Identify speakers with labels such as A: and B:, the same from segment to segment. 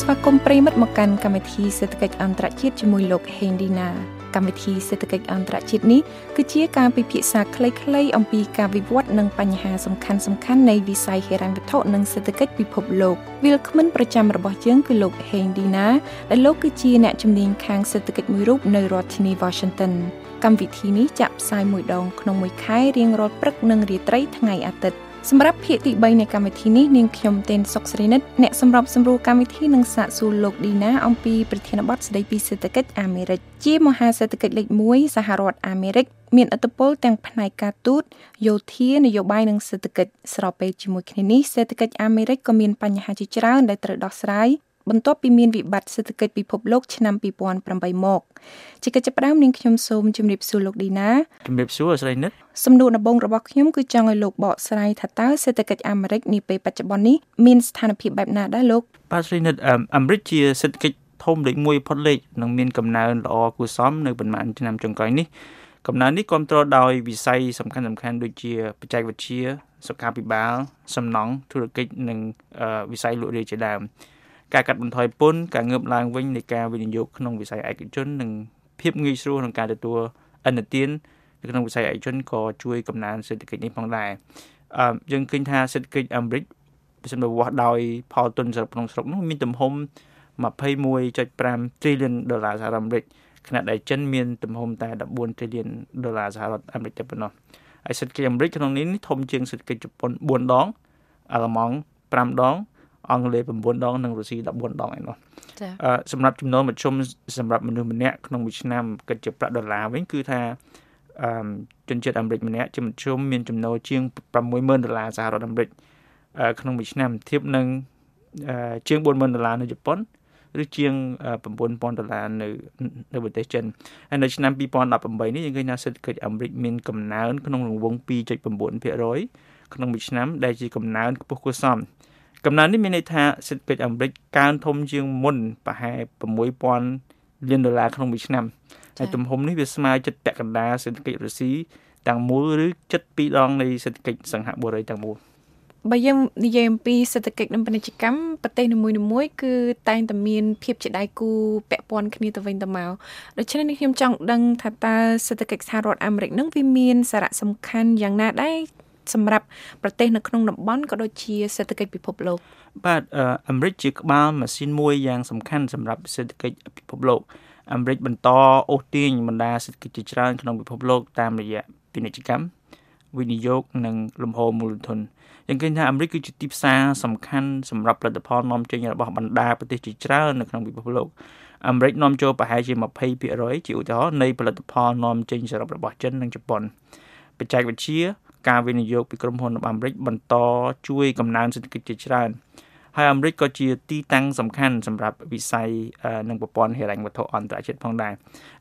A: ស្វាគមន៍ប្រិមិត្តមកកាន់កម្មវិធីសេដ្ឋកិច្ចអន្តរជាតិជាមួយលោកហេងឌីណាកម្មវិធីសេដ្ឋកិច្ចអន្តរជាតិនេះគឺជាការពិភាក្សាខ្លីៗអំពីការវិវត្តនិងបញ្ហាសំខាន់សំខាន់នៃវិស័យហិរញ្ញវត្ថុនិងសេដ្ឋកិច្ចពិភពលោកវិលគ្មិនប្រចាំរបស់យើងគឺលោកហេងឌីណាដែលលោកគឺជាអ្នកជំនាញខាងសេដ្ឋកិច្ចមួយរូបនៅរដ្ឋធានី Washington កម្មវិធីនេះចាក់ផ្សាយមួយដងក្នុងមួយខែរៀងរាល់ព្រឹកនិងរាត្រីថ្ងៃអាទិត្យ សម្រាប់ភាគទី3នៃកម្មវិធីនេះនាងខ្ញុំទេនសុកស្រីនិតអ្នកសម្របសម្រួលកម្មវិធីនឹងសាកសួរលោកឌីណាអំពីប្រធានបទស្ដីពីសេដ្ឋកិច្ចអាមេរិកជាមហាសេដ្ឋកិច្ចលេខ1សហរដ្ឋអាមេរិកមានឥទ្ធិពលទាំងផ្នែកការទូតយោធានយោបាយនិងសេដ្ឋកិច្ចស្របពេលជាមួយគ្នានេះសេដ្ឋកិច្ចអាមេរិកក៏មានបញ្ហាជាច្រើនដែលត្រូវដោះស្រាយ បន្ទាប់ពីមានវិបត្តិសេដ្ឋកិច្ចពិភពលោកឆ្នាំ2008មកជាកិច្ចផ្ដើមនាងខ្ញុំសូមជម្រាបសួរលោកឌីណា
B: ជម្រាបសួរស្រីនិត
A: សំណួរដំបូងរបស់ខ្ញុំគឺចង់ឲ្យលោកបកស្រាយថាតើសេដ្ឋកិច្ចអាមេរិកនាពេលបច្ចុប្បន្ននេះមានស្ថានភាពបែបណាដែរលោក
B: បាទស្រីនិតអាមេរិកជាសេដ្ឋកិច្ចធំលេខ1ផុតលេខនិងមានកំណើនល្អគួរសមនៅប៉ុន្មានឆ្នាំចុងក្រោយនេះកំណើននេះគ្រប់គ្រងដោយវិស័យសំខាន់សំខាន់ដូចជាបច្ចេកវិទ្យាសុខាភិបាលសំណង់ធុរកិច្ចនិងវិស័យលក់រាយជាដើម ការកាត់បន្ថយពន្ធការងើបឡើងវិញនៃការវិនិយោគក្នុងវិស័យឯកជននិងភាពងាយស្រួលក្នុងការទទួលអនុទាននៅក្នុងវិស័យឯកជនក៏ជួយកំណើនសេដ្ឋកិច្ចនេះផងដែរអឺយើងឃើញថាសេដ្ឋកិច្ចអាមេរិកប្រសិនបើវាស់ដោយផលទុនសរុបក្នុងស្រុកនោះមានទំហំ21.5 trillion ដុល្លារសហរដ្ឋអាមេរិកខណៈដែលចិនមានទំហំតែ14 trillion ដុល្លារសហរដ្ឋអាមេរិកតែប៉ុណ្ណោះហើយសេដ្ឋកិច្ចអាមេរិកក្នុងនេះធំជាងសេដ្ឋកិច្ចជប៉ុន4ដងអាល្លឺម៉ង់5ដង អង់គ្លេស9ដងនិងរុស្ស៊ី14ដងឯណោះចា៎សម្រាប់ចំណូលមធ្យមសម្រាប់មនុស្សម្នាក់ក្នុងមួយឆ្នាំគិតជាប្រាក់ដុល្លារវិញគឺថាអឺជនជាតិអាមេរិកម្នាក់ជាមធ្យមមានចំណូលជាង60000ដុល្លារសហរដ្ឋអាមេរិកក្នុងមួយឆ្នាំធៀបនឹងជាង40000ដុល្លារនៅជប៉ុនឬជាង9000ដុល្លារនៅនៅប្រទេសចិនហើយនៅឆ្នាំ2018នេះយើងឃើញថាសេដ្ឋកិច្ចអាមេរិកមានកំណើនក្នុងរង្វង់2.9%ក្នុងមួយឆ្នាំដែលជាកំណើនខ្ពស់គួរសម កំណើននេះមានន័យថាសេដ្ឋកិច្ចអាមេរិកកើនធំជាងមុនប្រហែល6000លានដុល្លារក្នុងមួយឆ្នាំហើយទំហំនេះវាស្មើចិត្តពាក់កណ្ដាលសេដ្ឋកិច្ចរុស្ស៊ីទាំងមូលឬចិត្តពីរដងនៃសេដ្ឋកិច្ចសង្ហបុរីទាំងមូល
A: បើយើងនិយាយអំពីសេដ្ឋកិច្ចនិងពាណិជ្ជកម្មប្រទេសនីមួយៗគឺតែងតែមានភាពជាដៃគូពាក់ព័ន្ធគ្នាទៅវិញទៅមកដូច្នេះនេះខ្ញុំចង់ដឹងថាតើសេដ្ឋកិច្ចសហរដ្ឋអាមេរិកនឹងវាមានសារៈសំខាន់យ៉ាងណាដែរ សម្រាប់ប្រទេសនៅក្នុងតំបន់ក៏ដូចជាសេដ្ឋកិច្ចពិភពលោក
B: បាទអាមេរិកជាក្បាលម៉ាស៊ីនមួយយ៉ាងសំខាន់សម្រាប់សេដ្ឋកិច្ចពិភពលោកអាមេរិកបន្តអូសទាញបណ្ដាសេដ្ឋកិច្ចជាច្រើនក្នុងពិភពលោកតាមរយៈពាណិជ្ជកម្មវិនិយោគនិងលំហូរមូលធនយើងឃើញថាអាមេរិកគឺជាទីផ្សារសំខាន់សម្រាប់ផលិតផលនាំចេញរបស់បណ្ដាប្រទេសជាច្រើននៅក្នុងពិភពលោកអាមេរិកនាំចូលប្រហែលជា20%ជាឧទាហរណ៍នៃផលិតផលនាំចេញសរុបរបស់ចិននិងជប៉ុនបច្ចេកវិទ្យា ការវិនិយោគពីក្រុមហ៊ុនរបស់អាមេរិកបន្តជួយកំណើនសេដ្ឋកិច្ចជាច្រើនហើយអាមេរិកក៏ជាទីតាំងសំខាន់សម្រាប់វិស័យនិងប្រព័ន្ធហិរញ្ញវត្ថុអន្តរជាតិផងដែរ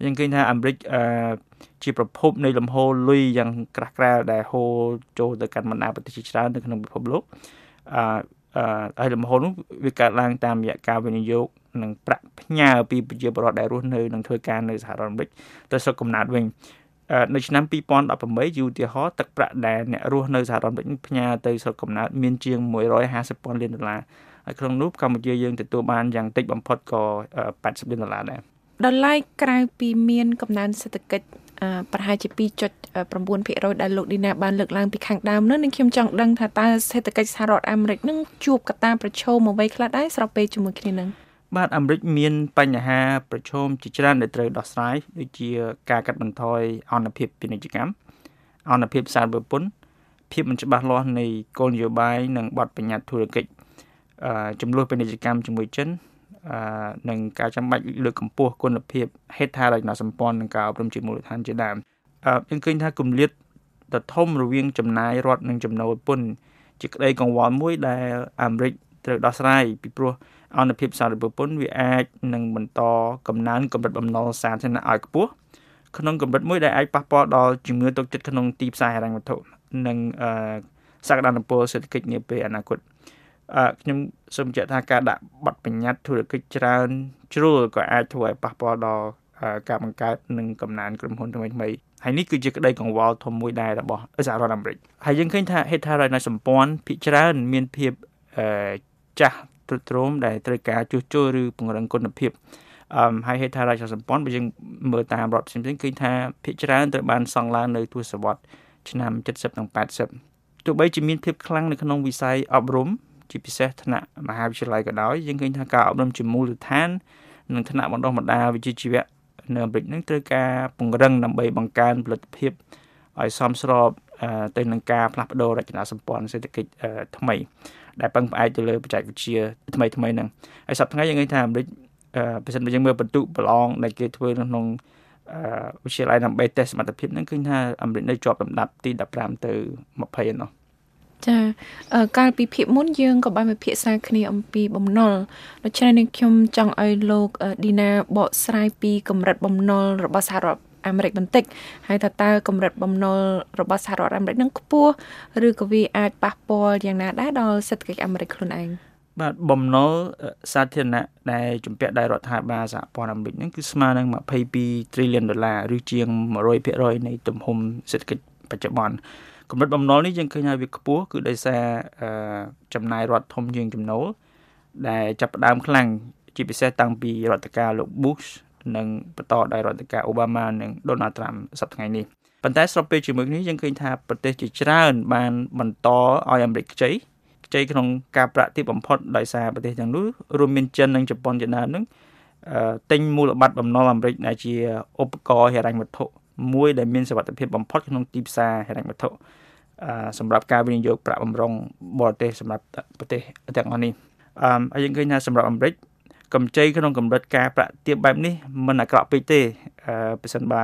B: យើងឃើញថាអាមេរិកជាប្រភពនៃលំហូរលុយយ៉ាងក្រាស់ក្រែលដែលហូរចូលទៅកាន់បណ្ដាប្រទេសជាច្រើននៅក្នុងពិភពលោកអឺហើយលំហូរនោះវាកើតឡើងតាមរយៈការវិនិយោគនិងប្រាក់ផ្ញើពីប្រជាពលរដ្ឋដែលរស់នៅនិងធ្វើការនៅសហរដ្ឋអាមេរិកទៅស្រុកកំណើតវិញ នៅឆ្នាំ2018ជាឧទាហរណ៍ទឹកប្រាក់ដែលអ្នករស់នៅសហរដ្ឋអាមេរិកផ្ញើទៅស្រុកកំណើតមានជាង150ពាន់លានដុល្លារហើយក្នុងនោះកម្ពុជាយើងទទួលបានយ៉ាងតិចបំផុតក៏80លានដុល្លារដែរ
A: ដល់ឡែកក្រៅពីមានកំណើនសេដ្ឋកិច្ចប្រហែលជា2.9%ដែលលោកឌីណាបានលើកឡើងពីខាងដើមនោះនឹងខ្ញុំចង់ដឹងថាតើសេដ្ឋកិច្ចសហរដ្ឋអាមេរិកនឹងជួបកត្តាប្រឈមអ្វីខ្លះដែរស្របពេលជាមួយគ្នានឹង
B: បាទអាមេរិកមានបញ្ហាប្រឈមជាច្រើនដែលត្រូវដោះស្រាយដូចជាការកាត់បន្ថយអនុភាពពាណិជ្ជកម្មអនុភាពសារពើពន្ធភាពមិនច្បាស់លាស់នៃគោលនយោបាយនិងបទបញ្ញត្តិធុរកិច្ចអឺចំនួនពាណិជ្ជកម្មជាមួយចិនអឺនិងការចាំបាច់លើកកម្ពស់គុណភាពហេដ្ឋារចនាសម្ព័ន្ធនិងការអប់រំជាមូលដ្ឋានជាដើមអឺយើងឃើញថាគម្លាតដ៏ធំរវាងចំណាយរដ្ឋនិងចំណូលពន្ធជាក្តីកង្វល់មួយដែលអាមេរិកត្រូវដោះស្រាយពីព្រោះ អនុភាពសារពពន្ធវាអាចនឹងបន្តកំណើនកម្រិតបំណុលសាធារណៈឲ្យខ្ពស់ក្នុងកម្រិតមួយដែលអាចប៉ះពាល់ដល់ជំនឿទុកចិត្តក្នុងទីផ្សារហិរញ្ញវត្ថុនិងអឺសក្តានុពលសេដ្ឋកិច្ចនាពេលអនាគតអឺខ្ញុំសូមបញ្ជាក់ថាការដាក់បទបញ្ញត្តិធុរកិច្ចច្រើនជ្រុលក៏អាចធ្វើឲ្យប៉ះពាល់ដល់ការបង្កើតនិងកំណើនក្រុមហ៊ុនថ្មីថ្មីហើយនេះគឺជាក្តីកង្វល់ធំមួយដែររបស់សហរដ្ឋអាមេរិកហើយយើងឃើញថាហេដ្ឋារចនាសម្ព័ន្ធភាគច្រើនមានភាពអឺចាស់ ទ្រុឌទ្រោមដែលត្រូវការជួសជុលឬពង្រឹងគុណភាពអឺហើយហេដ្ឋារចនាសម្ព័ន្ធបើយើងមើលតាមរដ្ឋផ្សេងៗឃើញថាភាគច្រើនត្រូវបានសង់ឡើងនៅទសវត្សរ៍ឆ្នាំ70និង80ទោះបីជាមានភាពខ្លាំងនៅក្នុងវិស័យអប់រំជាពិសេសថ្នាក់មហាវិទ្យាល័យក៏ដោយយើងឃើញថាការអប់រំជាមូលដ្ឋាននិងថ្នាក់បណ្ដុះបណ្ដាលវិជ្ជាជីវៈនៅអាមេរិកនឹងត្រូវការពង្រឹងដើម្បីបង្កើនផលិតភាពឲ្យសមស្របទៅនឹងការផ្លាស់ប្ដូររចនាសម្ព័ន្ធសេដ្ឋកិច្ចថ្មី ដែលពឹងផ្អែកទៅលើបច្ចេកវិទ្យាថ្មីថ្មីហ្នឹងហើយសប្តាហ៍ថ្ងៃយើងឃើញថាអាមេរិកបើសិនបើយើងមើលបន្ទុកប្រឡងដែលគេធ្វើក្នុងវិទ្យាល័យដើម្បីតេស្តសមត្ថភាពហ្នឹងឃើញថាអាមេរិកនៅជាប់លំដាប់ទី15ទៅ20ឯណោះ
A: ចាកាលពីភាគមុនយើងក៏បានពិភាក្សាគ្នាអំពីបំណុលដូច្នេះនឹងខ្ញុំចង់ឲ្យលោកឌីណាបកស្រាយពីកម្រិតបំណុលរបស់សហរដ្ឋ អាមេរិកបន្តិចហើយថាតើកម្រិតបំណុលរបស់សហរដ្ឋអាមេរិកនឹងខ្ពស់ឬក៏វាអាចប៉ះពាល់យ៉ាងណាដែរដល់សេដ្ឋកិច្ចអាមេរិកខ្លួនឯង
B: បាទបំណុលសាធារណៈដែលជំពាក់ដោយរដ្ឋាភិបាលសហព័ន្ធអាមេរិកហ្នឹងគឺស្មើនឹង22 trillion ដុល្លារឬជាង100%នៃទំហំសេដ្ឋកិច្ចបច្ចុប្បន្នកម្រិតបំណុលនេះយើងឃើញថាវាខ្ពស់គឺដោយសារចំណាយរដ្ឋធំជាងចំណូលដែលចាប់ផ្ដើមខ្លាំងជាពិសេសតាំងពីរដ្ឋកាលលោក Bush និងបន្តដោយរដ្ឋការអូបាម៉ានិងដូណាល់ត្រាំសប្តាហ៍ថ្ងៃនេះប៉ុន្តែស្របពេលជាមួយគ្នាយើងឃើញថាប្រទេសជាច្រើន បានបន្តឲ្យអាមេរិកខ្ចីខ្ចីក្នុងការប្រាក់ទាបបំផុតដោយសារប្រទេសទាំងនោះរួមមានចិននិងជប៉ុនជាដើមនឹងទិញមូលបត្របំណុលអាមេរិកដែលជាឧបករណ៍ហិរញ្ញវត្ថុមួយដែលមានសុវត្ថិភាពបំផុតក្នុងទីផ្សារហិរញ្ញវត្ថុសម្រាប់ការវិនិយោគប្រាក់បំរុងបរទេសសម្រាប់ប្រទេសទាំងអស់នេះអឺហើយយើងឃើញថាសម្រាប់អាមេរិក កម្ចីក្នុងកម្រិតការប្រាក់ទាបបែបនេះមិនអាក្រក់ពេកទេអឺប្រសិនបើ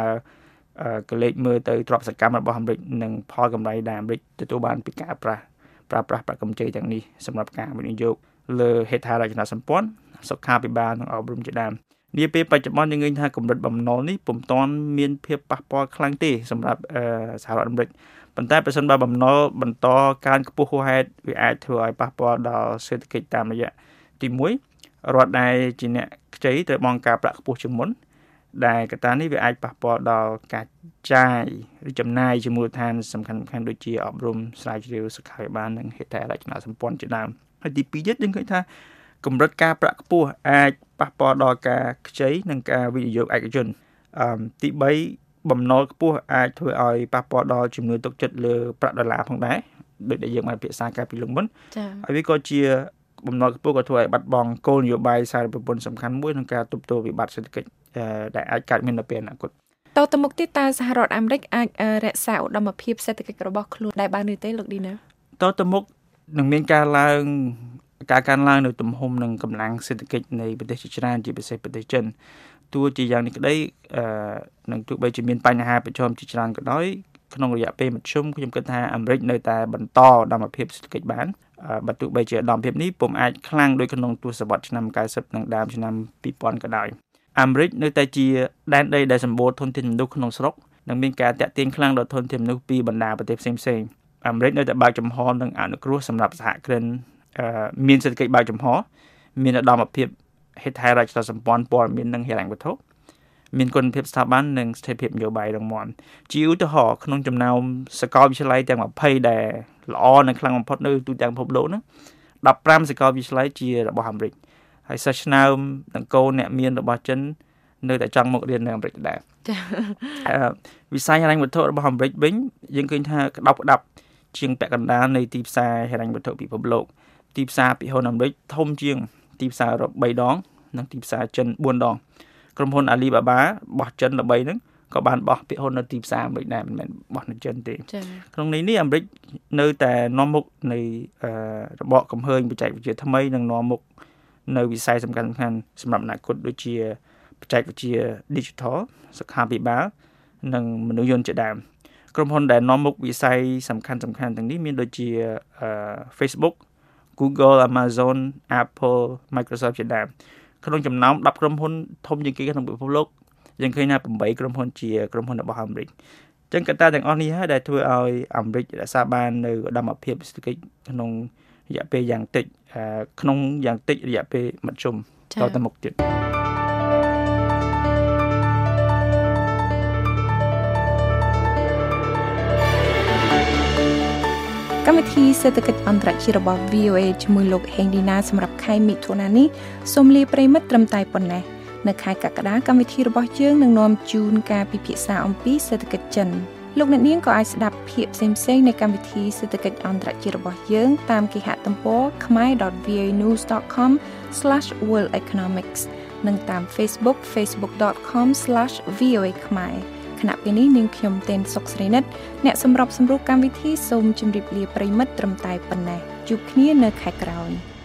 B: កលេចមើលទៅទ្រព្យសកម្មរបស់អាមេរិកនិងផលកម្រៃដែលអាមេរិកទទួលបានពីការប្រាស់ប្រើប្រាស់ប្រាក់កម្ចីទាំងនេះសម្រាប់ការវិនិយោគលើហេដ្ឋារចនាសម្ព័ន្ធសុខាភិបាលនិងអប់រំជាដើមនាពេលបច្ចុប្បន្នយើងឃើញថាកម្រិតបំណុលនេះពុំទាន់មានភាពប៉ះពាល់ខ្លាំងទេសម្រាប់សហរដ្ឋអាមេរិកប៉ុន្តែប្រសិនបើបំណុលបន្តកើនខ្ពស់ហួសហេតុវាអាចធ្វើឲ្យប៉ះពាល់ដល់សេដ្ឋកិច្ចតាមរយៈទី1 រដ្ឋដែលជាអ្នកខ្ចីត្រូវបង់ការប្រាក់ខ្ពស់ជាងមុនដែលកត្តានេះវាអាចប៉ះពាល់ដល់ការចាយឬចំណាយជាមូលដ្ឋានសំខាន់ៗដូចជាអប់រំស្រាវជ្រាវសុខាភិបាលនិងហេដ្ឋារចនាសម្ព័ន្ធជាដើមហើយទី2ទៀតយើងឃើញថាកម្រិតការប្រាក់ខ្ពស់អាចប៉ះពាល់ដល់ការខ្ចីនិងការវិនិយោគឯកជនអឺទី3បំណុលខ្ពស់អាចធ្វើឲ្យប៉ះពាល់ដល់ជំនឿទុកចិត្តលើប្រាក់ដុល្លារផងដែរដូចដែលយើងបានពិភាក្សាកាលពីលើកមុនចា៎ហើយវាក៏ជា បំណុលខ្ពស់ក៏ធ្វើឲ្យបាត់បង់គោលនយោបាយសារប្រព័ន្ធសំខាន់មួយក្នុងការទប់ទល់វិបត្តិសេដ្ឋកិច្ចដែលអាចកើតមាននៅពេលអនាគត
A: តទៅមុខទៀតតើសហរដ្ឋអាមេរិកអាចរក្សាឧត្តមភាពសេដ្ឋកិច្ចរបស់ខ្លួនได้បានឬទេលោកឌីណា
B: តទៅមុខនឹងមានការឡើងការកើនឡើងនៅទំហំនិងកម្លាំងសេដ្ឋកិច្ចនៃប្រទេសជាច្រើនជាពិសេសប្រទេសចិនទោះជាយ៉ាងនេះក្តីអឺនឹងទោះបីជាមានបញ្ហាប្រឈមជាច្រើនក៏ដោយក្នុងរយៈពេលមធ្យមខ្ញុំគិតថាអាមេរិកនៅតែបន្តឧត្តមភាពសេដ្ឋកិច្ចបាន បើទោះបីជាឧត្តមភាពនេះពុំអាចខ្លាំងដូចក្នុងទសវត្សរ៍ឆ្នាំ90និងដើមឆ្នាំ2000ក៏ដោយអាមេរិកនៅតែជាដែនដីដែលសម្បូរធនធានមនុស្សក្នុងស្រុកនិងមានការតាក់ទាញខ្លាំងដល់ធនធានមនុស្សពីបណ្ដាប្រទេសផ្សេងផ្សេងអាមេរិកនៅតែបើកចំហនិងអនុគ្រោះសម្រាប់សហគ្រិនមានសេដ្ឋកិច្ចបើកចំហមានឧត្តមភាពហេដ្ឋារចនាសម្ព័ន្ធព័ត៌មាននិងហិរញ្ញវត្ថុ មានគុណភាពស្ថាប័ននិងស្ថិរភាពនយោបាយរឹងមាំជាឧទាហរណ៍ក្នុងចំណោមសាកលវិទ្យាល័យទាំង20ដែលល្អនិងខ្លាំងបំផុតនៅទូទាំងពិភពលោកហ្នឹង15សាកលវិទ្យាល័យជារបស់អាមេរិកហើយសិស្សឆ្នើមទាំងកូនអ្នកមានរបស់ចិននៅតែចង់មករៀននៅអាមេរិកដែរចា៎វិស័យហិរញ្ញវត្ថុរបស់អាមេរិកវិញយើងឃើញថាក្តោបក្តាប់ជាងពាក់កណ្ដាលនៃទីផ្សារហិរញ្ញវត្ថុពិភពលោកទីផ្សារពិហុនអាមេរិកធំជាងទីផ្សារអឺរ៉ុប3ដង និងទីផ្សារចិន4ដង ក្រុមហ៊ុន Alibaba បោះចិនល្បីហ្នឹងក៏បានបោះភាគហ៊ុននៅទីផ្សារអាមេរិកដែរមិនមែនបោះនៅចិនទេក្នុងនេះនេះអាមេរិកនៅតែនាំមុខនៃរបបកំហើញបច្ចេកវិទ្យាថ្មីនិងនាំមុខនៅវិស័យសំខាន់សំខាន់សម្រាប់អនាគតដូចជាបច្ចេកវិទ្យា Digital សុខាភិបាលនិងមនុស្សយន្តជាដើមក្រុមហ៊ុនដែលនាំមុខវិស័យសំខាន់សំខាន់ទាំងនេះមានដូចជា Facebook Google Amazon Apple Microsoft ជាដើម ក្នុងចំណោម10ក្រុមហ៊ុនធំជាងគេក្នុងពិភពលោកយើងឃើញថា8ក្រុមហ៊ុនជាក្រុមហ៊ុនរបស់អាមេរិកអញ្ចឹងកត្តាទាំងអស់នេះហើយដែលធ្វើឲ្យអាមេរិករក្សាបាននៅឧត្តមភាពសេដ្ឋកិច្ចក្នុងរយៈពេលយ៉ាងតិចក្នុងយ៉ាងតិចរយៈពេលមធ្យមតទៅមុខទៀត
A: កកម្មវិធីសេដ្ឋកិច្ចអន្តរជាតិរបស់ VOA ជាមួយលោកហេងឌីណាសម្រាប់ខែមិថុនានេះសូមលាប្រិមិត្តត្រឹមតែប៉ុណ្ណេះនៅខែកក្កដាកម្មវិធីរបស់យើងនឹងនាំជូនការពិភាក្សាអំពីសេដ្ឋកិច្ចចិនលោកអ្នកនាងក៏អាចស្ដាប់ភាគផ្សេងៗនៃកម្មវិធីសេដ្ឋកិច្ចអន្តរជាតិរបស់យើងតាមគេហទំព័រ khmer.vanews.com/worldeconomics និងតាម Facebook facebook.com/voa ខ្មែរគណៈពេលនេះនាងខ្ញុំទេនសុកស្រីនិតអ្នកសម្របសម្រួលកម្មវិធីសូមជម្រាបលាប្រិមិត្តត្រឹមតែប៉ុណ្ណេះជួបគ្នានៅខែក្រោយ។